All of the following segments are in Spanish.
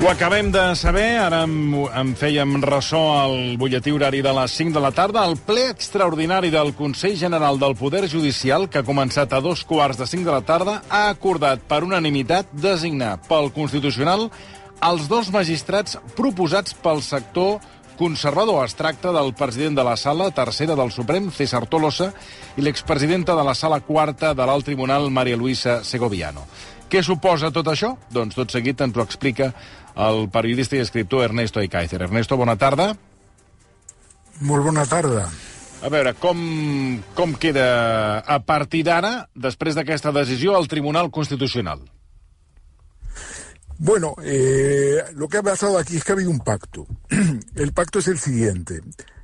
Ho acabem de saber, ara en, en fèiem ressò al butlletí horari de les 5 de la tarda. El ple extraordinari del Consell General del Poder Judicial, que ha començat a dos quarts de 5 de la tarda, ha acordat per unanimitat designar pel Constitucional els dos magistrats proposats pel sector conservador. Es tracta del president de la sala tercera del Suprem, César Tolosa, i l'expresidenta de la sala quarta de l'alt tribunal, Maria Luisa Segoviano. Què suposa tot això? Doncs tot seguit ens ho explica el periodista i escriptor Ernesto Icaizer. Ernesto, bona tarda. Molt bona tarda. A veure, com, com queda a partir d'ara, després d'aquesta decisió, el Tribunal Constitucional? Bueno, eh, lo que ha pasado aquí es que ha habido un pacto. El pacto es el siguiente.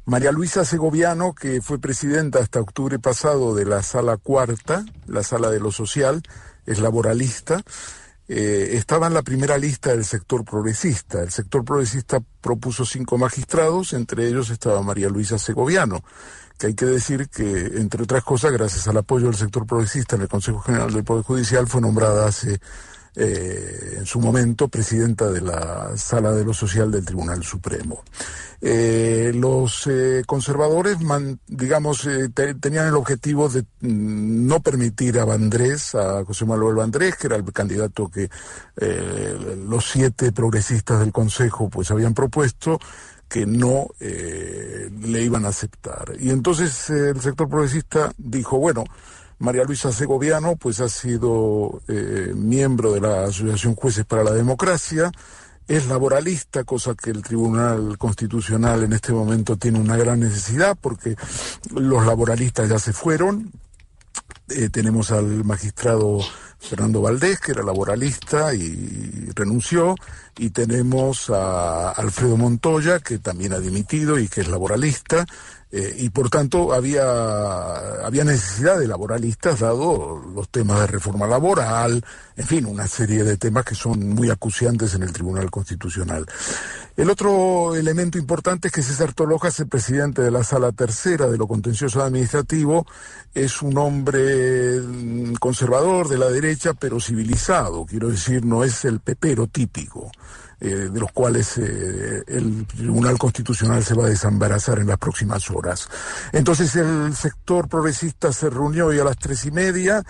María Luisa Segoviano, que fue presidenta hasta octubre pasado de la sala cuarta, la sala de lo social, es laboralista, eh, estaba en la primera lista del sector progresista. El sector progresista propuso cinco magistrados, entre ellos estaba María Luisa Segoviano, que hay que decir que, entre otras cosas, gracias al apoyo del sector progresista en el Consejo General del Poder Judicial, fue nombrada hace eh, en su momento presidenta de la Sala de lo Social del Tribunal Supremo. Eh, los eh, conservadores, digamos, eh, tenían el objetivo de mm, no permitir a Vandrés, a José Manuel Vandrés, que era el candidato que eh, los siete progresistas del Consejo pues habían propuesto, que no le iban a aceptar. Y entonces el sector progresista dijo, bueno, María Luisa Segoviano, pues ha sido eh, miembro de la Asociación Jueces para la Democracia, es laboralista, cosa que el Tribunal Constitucional en este momento tiene una gran necesidad porque los laboralistas ya se fueron. Eh, tenemos al magistrado Fernando Valdés, que era laboralista y renunció, y tenemos a Alfredo Montoya, que también ha dimitido y que es laboralista, eh, y por tanto había, había necesidad de laboralistas dado los temas de reforma laboral, en fin, una serie de temas que son muy acuciantes en el Tribunal Constitucional. El otro elemento importante es que César Tolojas, el presidente de la Sala Tercera de lo Contencioso Administrativo, es un hombre mm, conservador de la derecha, pero civilizado, quiero decir, no es el pepero típico. Eh, de los cuales eh, el Tribunal Constitucional se va a desembarazar en las próximas horas. Entonces el sector progresista se reunió hoy a las tres y media,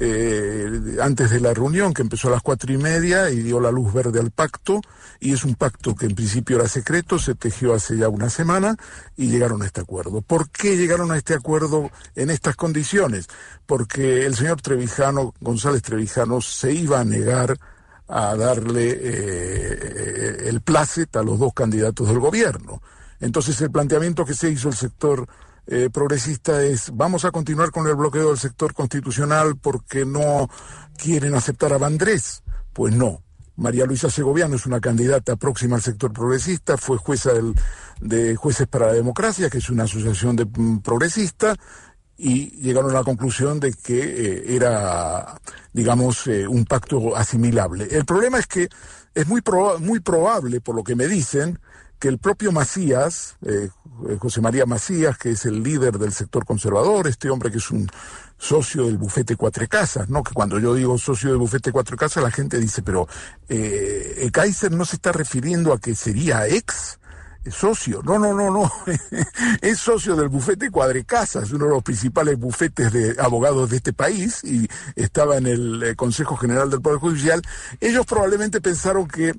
eh, antes de la reunión, que empezó a las cuatro y media, y dio la luz verde al pacto, y es un pacto que en principio era secreto, se tejió hace ya una semana, y llegaron a este acuerdo. ¿Por qué llegaron a este acuerdo en estas condiciones? Porque el señor Trevijano, González Trevijano, se iba a negar a darle eh, el placet a los dos candidatos del gobierno. Entonces el planteamiento que se hizo el sector eh, progresista es vamos a continuar con el bloqueo del sector constitucional porque no quieren aceptar a Vandrés. Pues no. María Luisa Segoviano es una candidata próxima al sector progresista, fue jueza del, de Jueces para la Democracia, que es una asociación de mm, progresista, y llegaron a la conclusión de que eh, era, digamos, eh, un pacto asimilable. El problema es que es muy, muy probable, por lo que me dicen, que el propio Macías, eh, José María Macías, que es el líder del sector conservador, este hombre que es un socio del bufete Cuatro Casas, ¿no? Que cuando yo digo socio del bufete Cuatro Casas, la gente dice, pero eh, Kaiser no se está refiriendo a que sería ex socio, no, no, no, no, es socio del bufete Cuadrecasas, uno de los principales bufetes de abogados de este país y estaba en el eh, Consejo General del Poder Judicial. Ellos probablemente pensaron que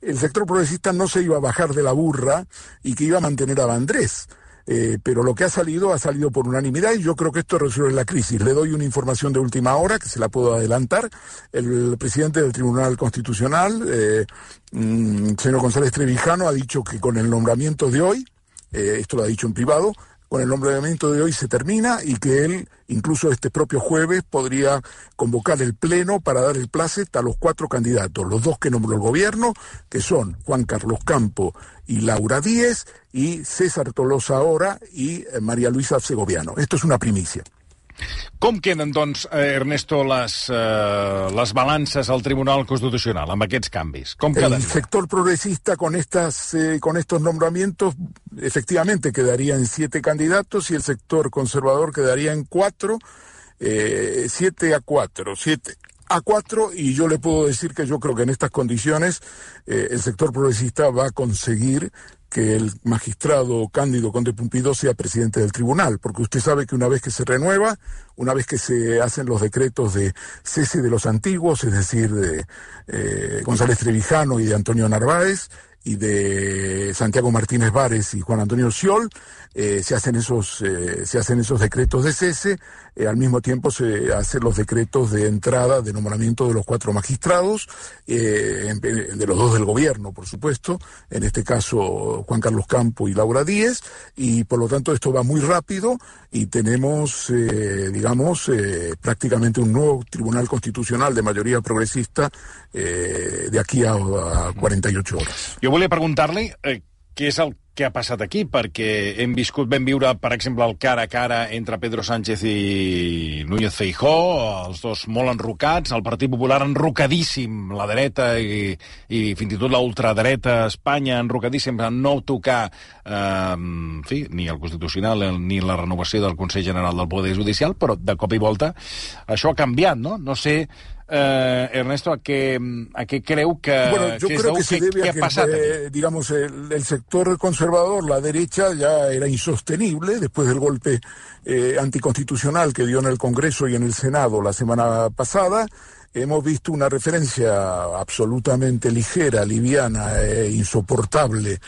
el sector progresista no se iba a bajar de la burra y que iba a mantener a Vandrés. Eh, pero lo que ha salido ha salido por unanimidad y yo creo que esto resuelve la crisis. Le doy una información de última hora que se la puedo adelantar. El presidente del Tribunal Constitucional, eh, mm, señor González Trevijano, ha dicho que con el nombramiento de hoy, eh, esto lo ha dicho en privado, con el nombramiento de hoy se termina y que él, incluso este propio jueves, podría convocar el Pleno para dar el placet a los cuatro candidatos, los dos que nombró el gobierno, que son Juan Carlos Campo y Laura Díez, y César Tolosa ahora y eh, María Luisa Segoviano. Esto es una primicia. Com queden, doncs, eh, Ernesto, les, eh, les balances al Tribunal Constitucional amb aquests canvis? Com queden? El sector progresista con, estas, eh, con estos nombramientos efectivamente quedaría en siete candidatos y el sector conservador quedaría en cuatro, eh, siete a cuatro, siete a cuatro y yo le puedo decir que yo creo que en estas condiciones eh, el sector progresista va a conseguir que el magistrado Cándido Conde Pumpido sea presidente del tribunal, porque usted sabe que una vez que se renueva, una vez que se hacen los decretos de cese de los antiguos, es decir, de eh, González Trevijano y de Antonio Narváez, y de Santiago Martínez Vares y Juan Antonio Sciol, eh, se hacen esos eh, se hacen esos decretos de cese eh, al mismo tiempo se hacen los decretos de entrada de nombramiento de los cuatro magistrados de los dos del gobierno por supuesto en este caso Juan Carlos Campo y Laura Díez y por lo tanto esto va muy rápido y tenemos digamos prácticamente un nuevo tribunal constitucional de mayoría progresista de aquí a, a 48 horas. Jo volia preguntar-li què és el què ha passat aquí, perquè hem viscut, vam viure, per exemple, el cara a cara entre Pedro Sánchez i Núñez Feijó, els dos molt enrocats, el Partit Popular enrocadíssim, la dreta i, i fins i tot la ultradreta a Espanya enrocadíssim a no tocar eh, en fi, ni el Constitucional ni la renovació del Consell General del Poder Judicial, però de cop i volta això ha canviat, no? No sé eh, Ernesto, ¿a qué, ¿a qué creo que, bueno, yo que creo que se debe que, a que, pasado, eh, digamos, el, el, sector conservador, la derecha, ya era insostenible después del golpe eh, anticonstitucional que dio en el Congreso y en el Senado la semana pasada. Hemos visto una referencia absolutamente ligera, liviana e insoportable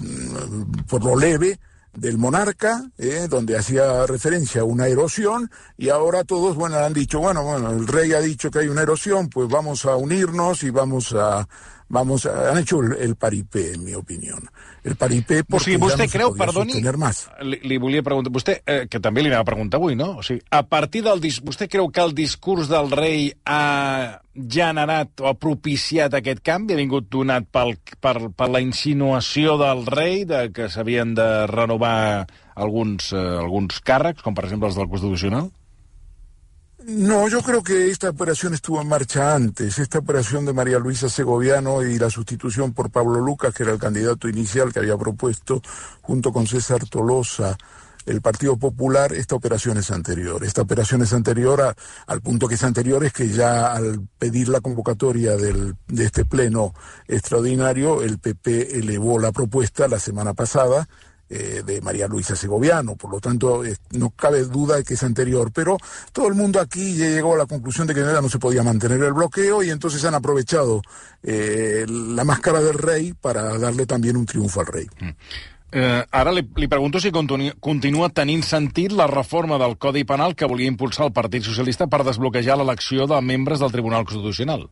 mm, por lo leve del monarca, eh, donde hacía referencia a una erosión, y ahora todos, bueno, han dicho, bueno, bueno, el rey ha dicho que hay una erosión, pues vamos a unirnos y vamos a, vamos han hecho el, el paripé, en mi opinión. El paripé porque o sigui, vostè ja no creu, perdoni, más. Li, li volia preguntar, vostè, eh, que també li anava a preguntar avui, no? O sigui, a partir del dis, vostè creu que el discurs del rei ha generat o ha propiciat aquest canvi? Ha vingut donat pel, per, per la insinuació del rei de que s'havien de renovar alguns, eh, alguns càrrecs, com per exemple els del Constitucional? No, yo creo que esta operación estuvo en marcha antes. Esta operación de María Luisa Segoviano y la sustitución por Pablo Lucas, que era el candidato inicial que había propuesto junto con César Tolosa el Partido Popular, esta operación es anterior. Esta operación es anterior a, al punto que es anterior es que ya al pedir la convocatoria del, de este pleno extraordinario, el PP elevó la propuesta la semana pasada eh, de María Luisa Segoviano, por lo tanto eh, no cabe duda de que es anterior, pero todo el mundo aquí llegó a la conclusión de que no se podía mantener el bloqueo y entonces han aprovechado eh, la máscara del rei para darle también un triunfo al rei. Mm. Eh, ara li, li pregunto si continua, continua tenint sentit la reforma del Codi Penal que volia impulsar el Partit Socialista per desbloquejar l'elecció de membres del Tribunal Constitucional.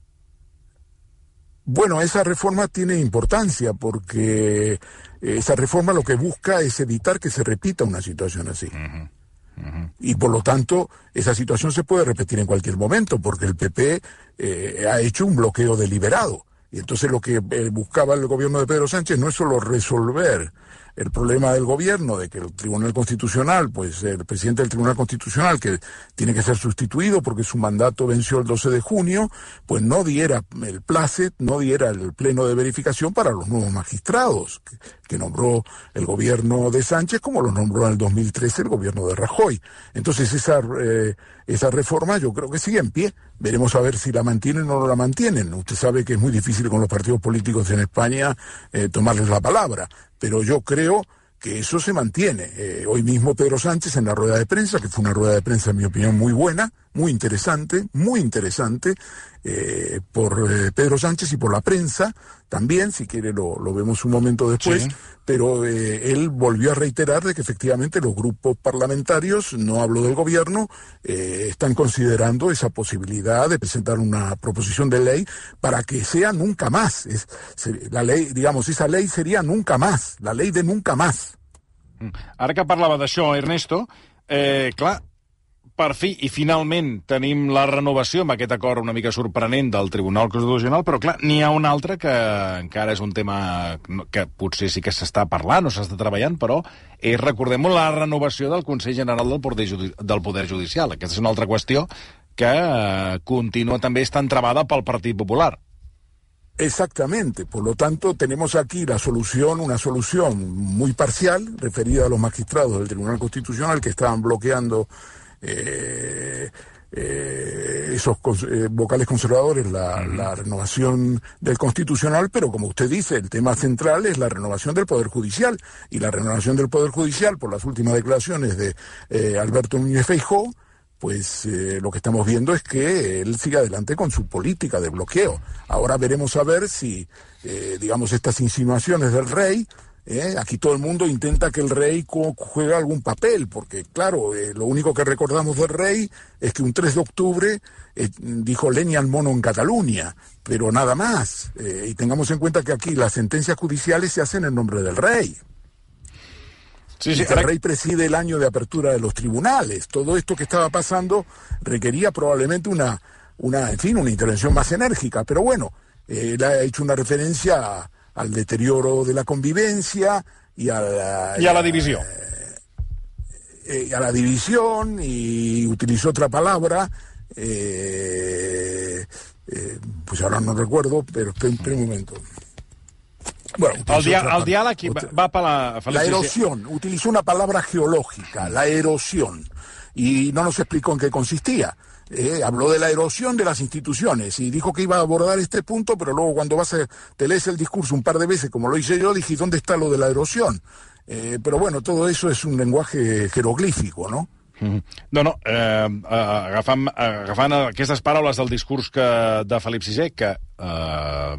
Bueno, esa reforma tiene importancia porque esa reforma lo que busca es evitar que se repita una situación así. Uh -huh. Uh -huh. Y por lo tanto, esa situación se puede repetir en cualquier momento, porque el PP eh, ha hecho un bloqueo deliberado. Y entonces lo que eh, buscaba el gobierno de Pedro Sánchez no es solo resolver el problema del gobierno de que el Tribunal Constitucional, pues el presidente del Tribunal Constitucional, que tiene que ser sustituido porque su mandato venció el 12 de junio, pues no diera el placet, no diera el pleno de verificación para los nuevos magistrados que, nombró el gobierno de Sánchez, como lo nombró en el 2013 el gobierno de Rajoy. Entonces esa, eh, esa reforma yo creo que sigue en pie. Veremos a ver si la mantienen o no la mantienen. Usted sabe que es muy difícil con los partidos políticos en España eh, tomarles la palabra pero yo creo que eso se mantiene. Eh, hoy mismo Pedro Sánchez en la rueda de prensa, que fue una rueda de prensa en mi opinión muy buena, muy interesante, muy interesante, eh, por eh, Pedro Sánchez y por la prensa también, si quiere lo, lo vemos un momento después, sí. pero eh, él volvió a reiterar de que efectivamente los grupos parlamentarios, no hablo del gobierno, están considerando esa posibilidad de presentar una proposición de ley para que sea nunca más. Es, la ley, digamos, esa ley sería nunca más, la ley de nunca más. Ara que parlava d'això, Ernesto, eh, clar, per fi i finalment tenim la renovació amb aquest acord una mica sorprenent del Tribunal Constitucional, però clar, n'hi ha un altre que encara és un tema que potser sí que s'està parlant o s'està treballant, però és, recordem la renovació del Consell General del Poder, Judi del Poder Judicial. Aquesta és una altra qüestió que eh, continua també estant trebada pel Partit Popular. Exactamente, por lo tanto tenemos aquí la solución, una solución muy parcial referida a los magistrados del Tribunal Constitucional que estaban bloqueando eh, eh, esos vocales conservadores la, la, renovación del constitucional, pero como usted dice, el tema central es la renovación del Poder Judicial. Y la renovación del Poder Judicial, por las últimas declaraciones de Alberto Núñez Feijó, pues eh, lo que estamos viendo es que él sigue adelante con su política de bloqueo. Ahora veremos a ver si, eh, digamos, estas insinuaciones del rey, eh, aquí todo el mundo intenta que el rey juegue algún papel, porque claro, lo único que recordamos del rey es que un 3 de octubre dijo leña al mono en Cataluña, pero nada más. y tengamos en cuenta que aquí las sentencias judiciales se hacen en nombre del rey. Sí, sí, el rey preside el año de apertura de los tribunales. Todo esto que estaba pasando requería probablemente una, una en fin, una intervención más enérgica. Pero bueno, él ha hecho una referencia al deterioro de la convivencia y a la, y a la división. Eh, a la división y utilizó otra palabra. Eh, eh, pues ahora no recuerdo, pero espera un momento. Bueno, el, dia el diàleg va, va apel·lar... La erosión, utilizó una palabra geológica, la erosión, y no nos explicó en qué consistía. Eh, habló de la erosión de las instituciones y dijo que iba a abordar este punto, pero luego cuando vas a, te lees el discurso un par de veces, como lo hice yo, dije, ¿dónde está lo de la erosión? Eh, pero bueno, todo eso es un lenguaje jeroglífico, ¿no? -hmm. No, no, eh, agafant, agafant aquestes paraules del discurs que, de Felip VI, que eh,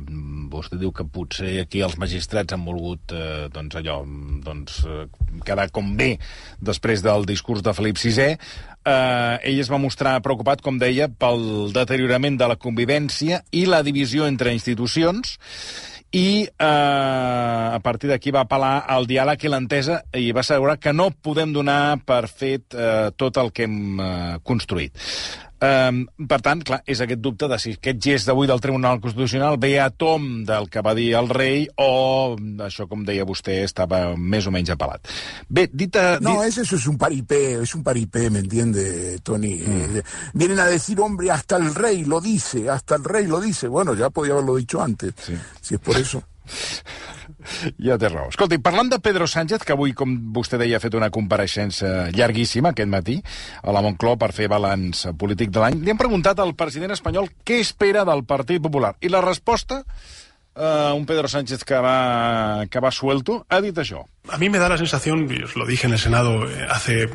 vostè diu que potser aquí els magistrats han volgut eh, doncs allò, doncs, eh, quedar com bé després del discurs de Felip VI, eh, ell es va mostrar preocupat, com deia, pel deteriorament de la convivència i la divisió entre institucions, i eh, a partir d'aquí va apel·lar al diàleg i l'entesa i va assegurar que no podem donar per fet eh, tot el que hem eh, construït. Um, per tant, clar, és aquest dubte de si aquest gest d'avui del Tribunal Constitucional ve a tom del que va dir el rei o això, com deia vostè, estava més o menys apelat. Bé, dit... A, no, dit... eso es un paripé, es un paripé, ¿me entiende, Tony? Mm. Eh, vienen a decir, hombre, hasta el rey lo dice, hasta el rei lo dice. Bueno, ya podía haberlo dicho antes, sí. si es por eso. Ja té raó. Escolti, parlant de Pedro Sánchez, que avui, com vostè deia, ha fet una compareixença llarguíssima aquest matí a la Moncloa per fer balanç polític de l'any, li han preguntat al president espanyol què espera del Partit Popular. I la resposta, uh, un Pedro Sánchez que va, que va suelto, ha dit això. A mí me da la sensación, os lo dije en el Senado eh, hace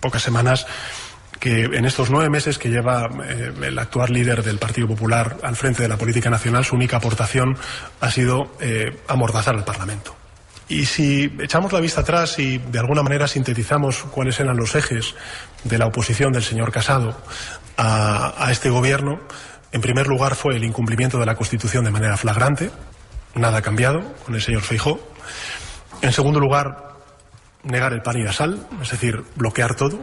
pocas semanas, que en estos nueve meses que lleva eh, el actual líder del Partido Popular al frente de la política nacional, su única aportación ha sido eh, amordazar al Parlamento. Y si echamos la vista atrás y de alguna manera sintetizamos cuáles eran los ejes de la oposición del señor Casado a, este gobierno, en primer lugar fue el incumplimiento de la Constitución de manera flagrante, nada ha cambiado con el señor Feijó. En segundo lugar, negar el pan y la sal, es decir, bloquear todo,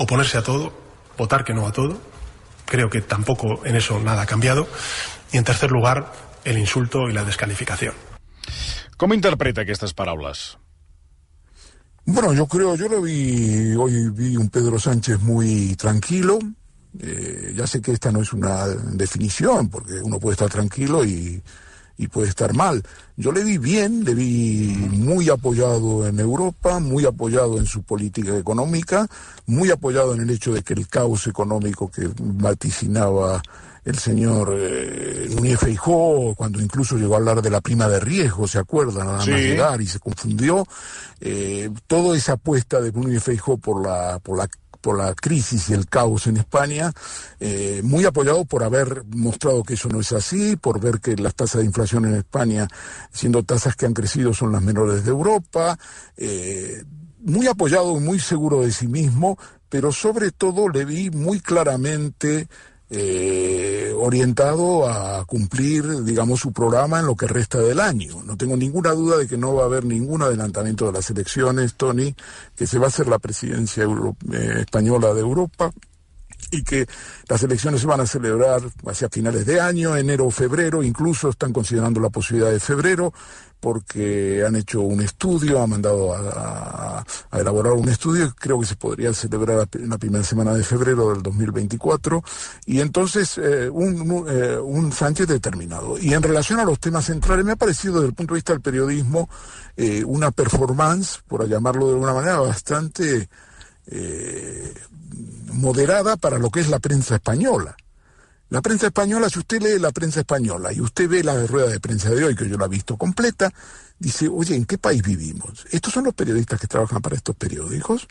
oponerse a todo, votar que no a todo. Creo que tampoco en eso nada ha cambiado. Y en tercer lugar, el insulto y la descalificación. ¿Cómo interpreta estas palabras? Bueno, yo creo, yo lo vi, hoy vi un Pedro Sánchez muy tranquilo. Eh, ya sé que esta no es una definición, porque uno puede estar tranquilo y, y puede estar mal. Yo le vi bien, le vi muy apoyado en Europa, muy apoyado en su política económica, muy apoyado en el hecho de que el caos económico que vaticinaba el señor eh, Núñez Feijó, cuando incluso llegó a hablar de la prima de riesgo, ¿se acuerdan? Nada más llegar y se confundió. Eh, toda esa apuesta de Núñez Feijó por la, por la por la crisis y el caos en España, eh, muy apoyado por haber mostrado que eso no es así, por ver que las tasas de inflación en España, siendo tasas que han crecido, son las menores de Europa, eh, muy apoyado y muy seguro de sí mismo, pero sobre todo le vi muy claramente eh, orientado a cumplir, digamos, su programa en lo que resta del año. No tengo ninguna duda de que no va a haber ningún adelantamiento de las elecciones, Tony, que se va a hacer la presidencia eh, española de Europa y que las elecciones se van a celebrar hacia finales de año, enero o febrero, incluso están considerando la posibilidad de febrero, porque han hecho un estudio, han mandado a, elaborar un estudio, creo que se podría celebrar en la primera semana de febrero del 2024, y entonces eh, un, eh, un, Sánchez determinado. Y en relación a los temas centrales, me ha parecido desde el punto de vista del periodismo eh, una performance, por llamarlo de alguna manera, bastante moderada para lo que es la prensa española. La prensa española, si usted lee la prensa española y usted ve la rueda de prensa de hoy, que yo la he visto completa, dice, oye, ¿en qué país vivimos? ¿Estos son los periodistas que trabajan para estos periódicos?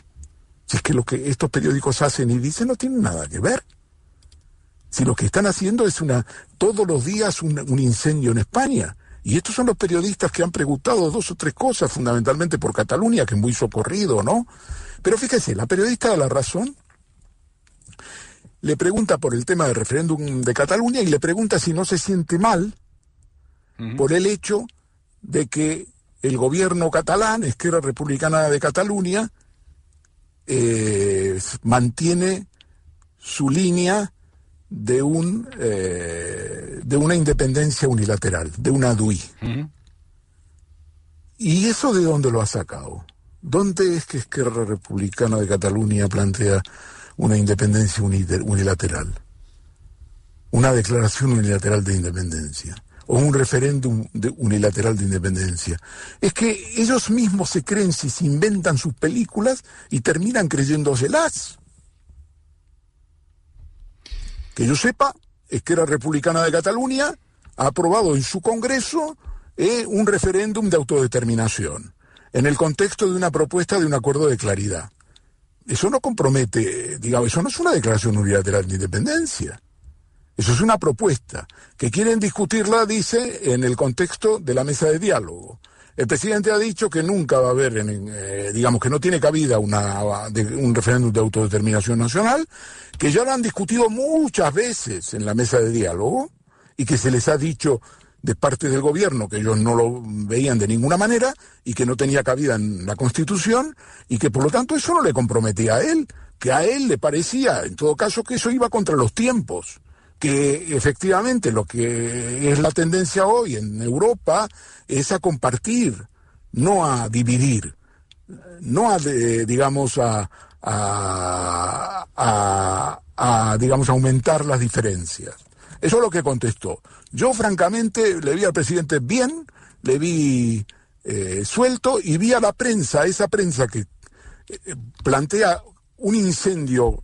Si es que lo que estos periódicos hacen y dicen no tiene nada que ver. Si lo que están haciendo es una, todos los días un, un incendio en España. Y estos son los periodistas que han preguntado dos o tres cosas, fundamentalmente por Cataluña, que es muy socorrido, ¿no? Pero fíjese, la periodista da la razón, le pregunta por el tema del referéndum de Cataluña y le pregunta si no se siente mal por el hecho de que el gobierno catalán, Esquerra Republicana de Cataluña, eh, mantiene su línea de un eh, de una independencia unilateral, de una DUI. ¿Y eso de dónde lo ha sacado? ¿Dónde es que Esquerra Republicana de Cataluña plantea una independencia unilateral? Una declaración unilateral de independencia o un referéndum unilateral de independencia. Es que ellos mismos se creen si se inventan sus películas y terminan creyéndoselas. Que yo sepa, es que era republicana de Cataluña ha aprobado en su Congreso eh, un referéndum de autodeterminación, en el contexto de una propuesta de un acuerdo de claridad. Eso no compromete, digamos, eso no es una declaración unilateral de independencia. Eso es una propuesta que quieren discutirla, dice, en el contexto de la mesa de diálogo. El presidente ha dicho que nunca va a haber, eh, digamos, que no tiene cabida un referéndum de autodeterminación nacional, que ya lo han discutido muchas veces en la mesa de diálogo y que se les ha dicho de parte del gobierno que ellos no lo veían de ninguna manera y que no tenía cabida en la Constitución y que por lo tanto eso no le comprometía a él, que a él le parecía, en todo caso, que eso iba contra los tiempos que efectivamente lo que es la tendencia hoy en Europa es a compartir, no a dividir, no a, digamos, a, a, digamos, aumentar las diferencias. Eso es lo que contestó. Yo, francamente, le vi al presidente bien, le vi eh, suelto y vi a la prensa, esa prensa que eh, plantea un incendio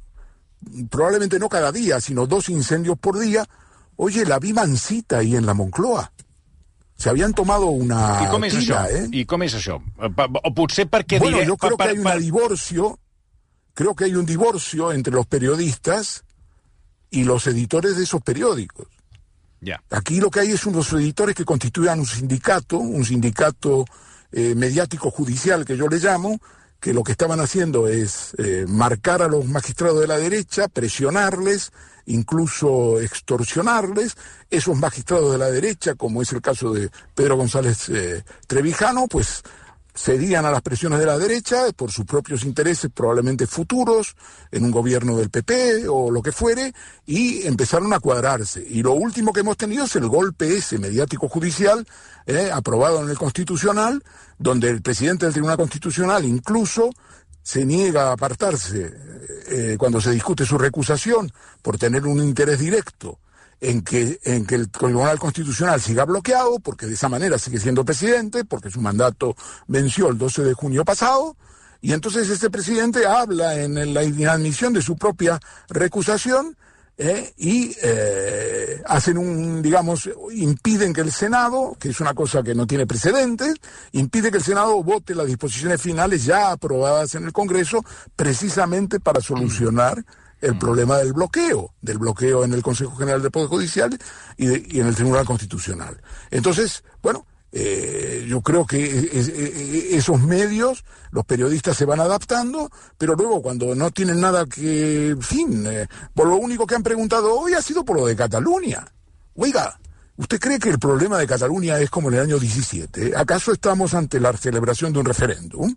probablemente no cada día, sino dos incendios por día, oye, la vi mansita ahí en la Moncloa. Se habían tomado una I com és tira, això? ¿eh? I com és això? O potser perquè Bueno, diré... yo creo que hay un divorcio, creo que hay un divorcio entre los periodistas y los editores de esos periódicos. Aquí lo que hay es unos editores que constituyan un sindicato, un sindicato eh, mediático judicial que yo le llamo, que lo que estaban haciendo es eh, marcar a los magistrados de la derecha, presionarles, incluso extorsionarles. Esos magistrados de la derecha, como es el caso de Pedro González eh, Trevijano, pues cedían a las presiones de la derecha por sus propios intereses, probablemente futuros, en un gobierno del PP o lo que fuere, y empezaron a cuadrarse. Y lo último que hemos tenido es el golpe ese mediático judicial, eh, aprobado en el Constitucional, donde el presidente del Tribunal Constitucional incluso se niega a apartarse eh, cuando se discute su recusación por tener un interés directo en que, en que el Tribunal Constitucional siga bloqueado, porque de esa manera sigue siendo presidente, porque su mandato venció el 12 de junio pasado, y entonces este presidente habla en la inadmisión de su propia recusación eh, y eh, hacen un, digamos, impiden que el Senado, que es una cosa que no tiene precedentes, impide que el Senado vote las disposiciones finales ya aprobadas en el Congreso precisamente para solucionar el problema del bloqueo, del bloqueo en el Consejo General del Poder Judicial y, de- y en el Tribunal Constitucional. Entonces, bueno, eh, yo creo que es- es- esos medios, los periodistas se van adaptando, pero luego cuando no tienen nada que, fin, eh, por lo único que han preguntado hoy ha sido por lo de Cataluña. Oiga, ¿usted cree que el problema de Cataluña es como en el año 17? ¿Acaso estamos ante la celebración de un referéndum?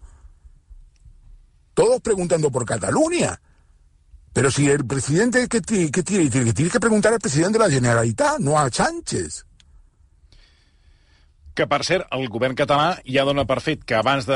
Todos preguntando por Cataluña. Pero si el presidente que, que tiene que preguntar al presidente de la Generalitat, no a Sánchez. Que, per cert, el govern català ja dona per fet que abans de...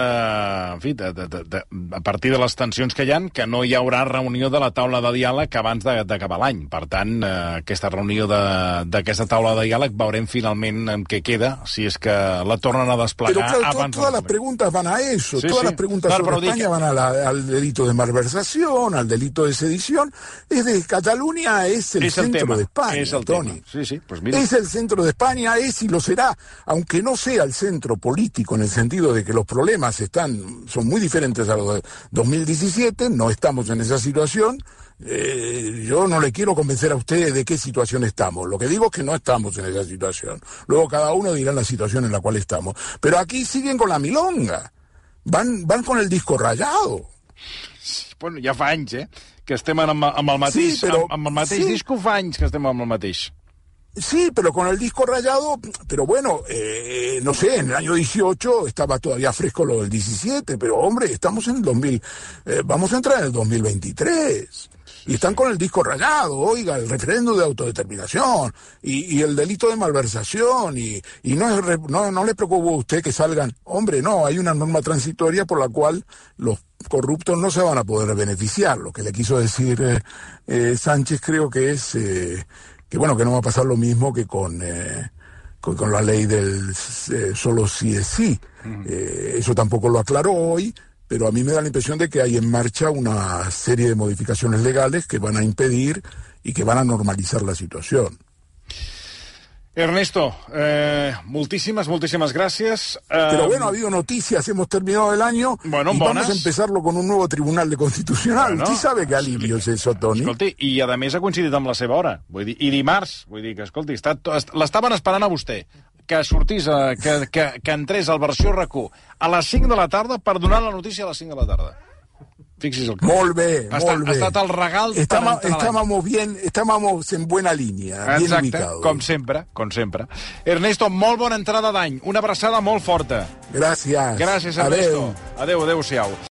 En fi, de, de, de, de, a partir de les tensions que hi han, que no hi haurà reunió de la taula de diàleg abans d'acabar l'any. Per tant, eh, aquesta reunió d'aquesta taula de diàleg veurem finalment en què queda, si és que la tornen a desplegar Pero claro, abans... todas de las preguntas van a eso, Sí, todas sí. las preguntas Claro, sobre España que- van a la- al delito de malversación, al delito de sedición. Es de Cataluña es el És el centro tema. de España, és el Tony. Sí, sí, pues mira. Es el centro de España, es y lo será, aunque no sea el centro político en el sentido de que los problemas están, son muy diferentes a los de 2017, no estamos en esa situación. Eh, yo no le quiero convencer a ustedes de qué situación estamos. Lo que digo es que no estamos en esa situación. Luego cada uno dirá la situación en la cual estamos. Pero aquí siguen con la milonga. Van, van con el disco rayado. Bueno, ja fa anys, eh? Que estem amb, amb el mateix, Sí, però- amb, amb el mateix sí. disco fa anys que estem amb el mateix. Sí, pero con el disco rayado, pero bueno, eh, no sé, en el año 18 estaba todavía fresco lo del 17, pero hombre, estamos en el 2000, eh, vamos a entrar en el 2023. Y están con el disco rayado, oiga, el referéndum de autodeterminación y, y el delito de malversación y, y no, es no, no le preocupa a usted que salgan, hombre, no, hay una norma transitoria por la cual los corruptos no se van a poder beneficiar. Lo que le quiso decir eh, eh, Sánchez creo que es eh, que bueno, que no va a pasar lo mismo que con, eh, con, con la ley del eh, solo sí es sí. Eh, eso tampoco lo aclaró hoy, pero a mí me da la impresión de que hay en marcha una serie de modificaciones legales que van a impedir y que van a normalizar la situación. Ernesto, eh, moltíssimes, moltíssimes gràcies. Eh, Pero bueno, ha habido noticias, hemos terminado el año Bueno, y buenas. vamos a empezarlo con un nuevo tribunal de constitucional. Bueno, ¿Usted sabe qué alivio es eso, Tony? Escolti, i a més ha coincidit amb la seva hora. Vull dir, I dimarts, vull dir que, escolti, està, est- l'estaven esperant a vostè que sortís, a, que, que, que entrés al versió rac a les 5 de la tarda per donar la notícia a les 5 de la tarda. Fixi's el que... Molt bé, Ha estat, molt ha bé. estat el regal per Estamos, entrar a l'any. estábamos bien, estábamos en buena línea, bien Exacte, ubicados. com sempre, com sempre. Ernesto, molt bona entrada d'any. Una abraçada molt forta. Gracias. Gràcies, Adeu. Ernesto. Adéu, adéu-siau.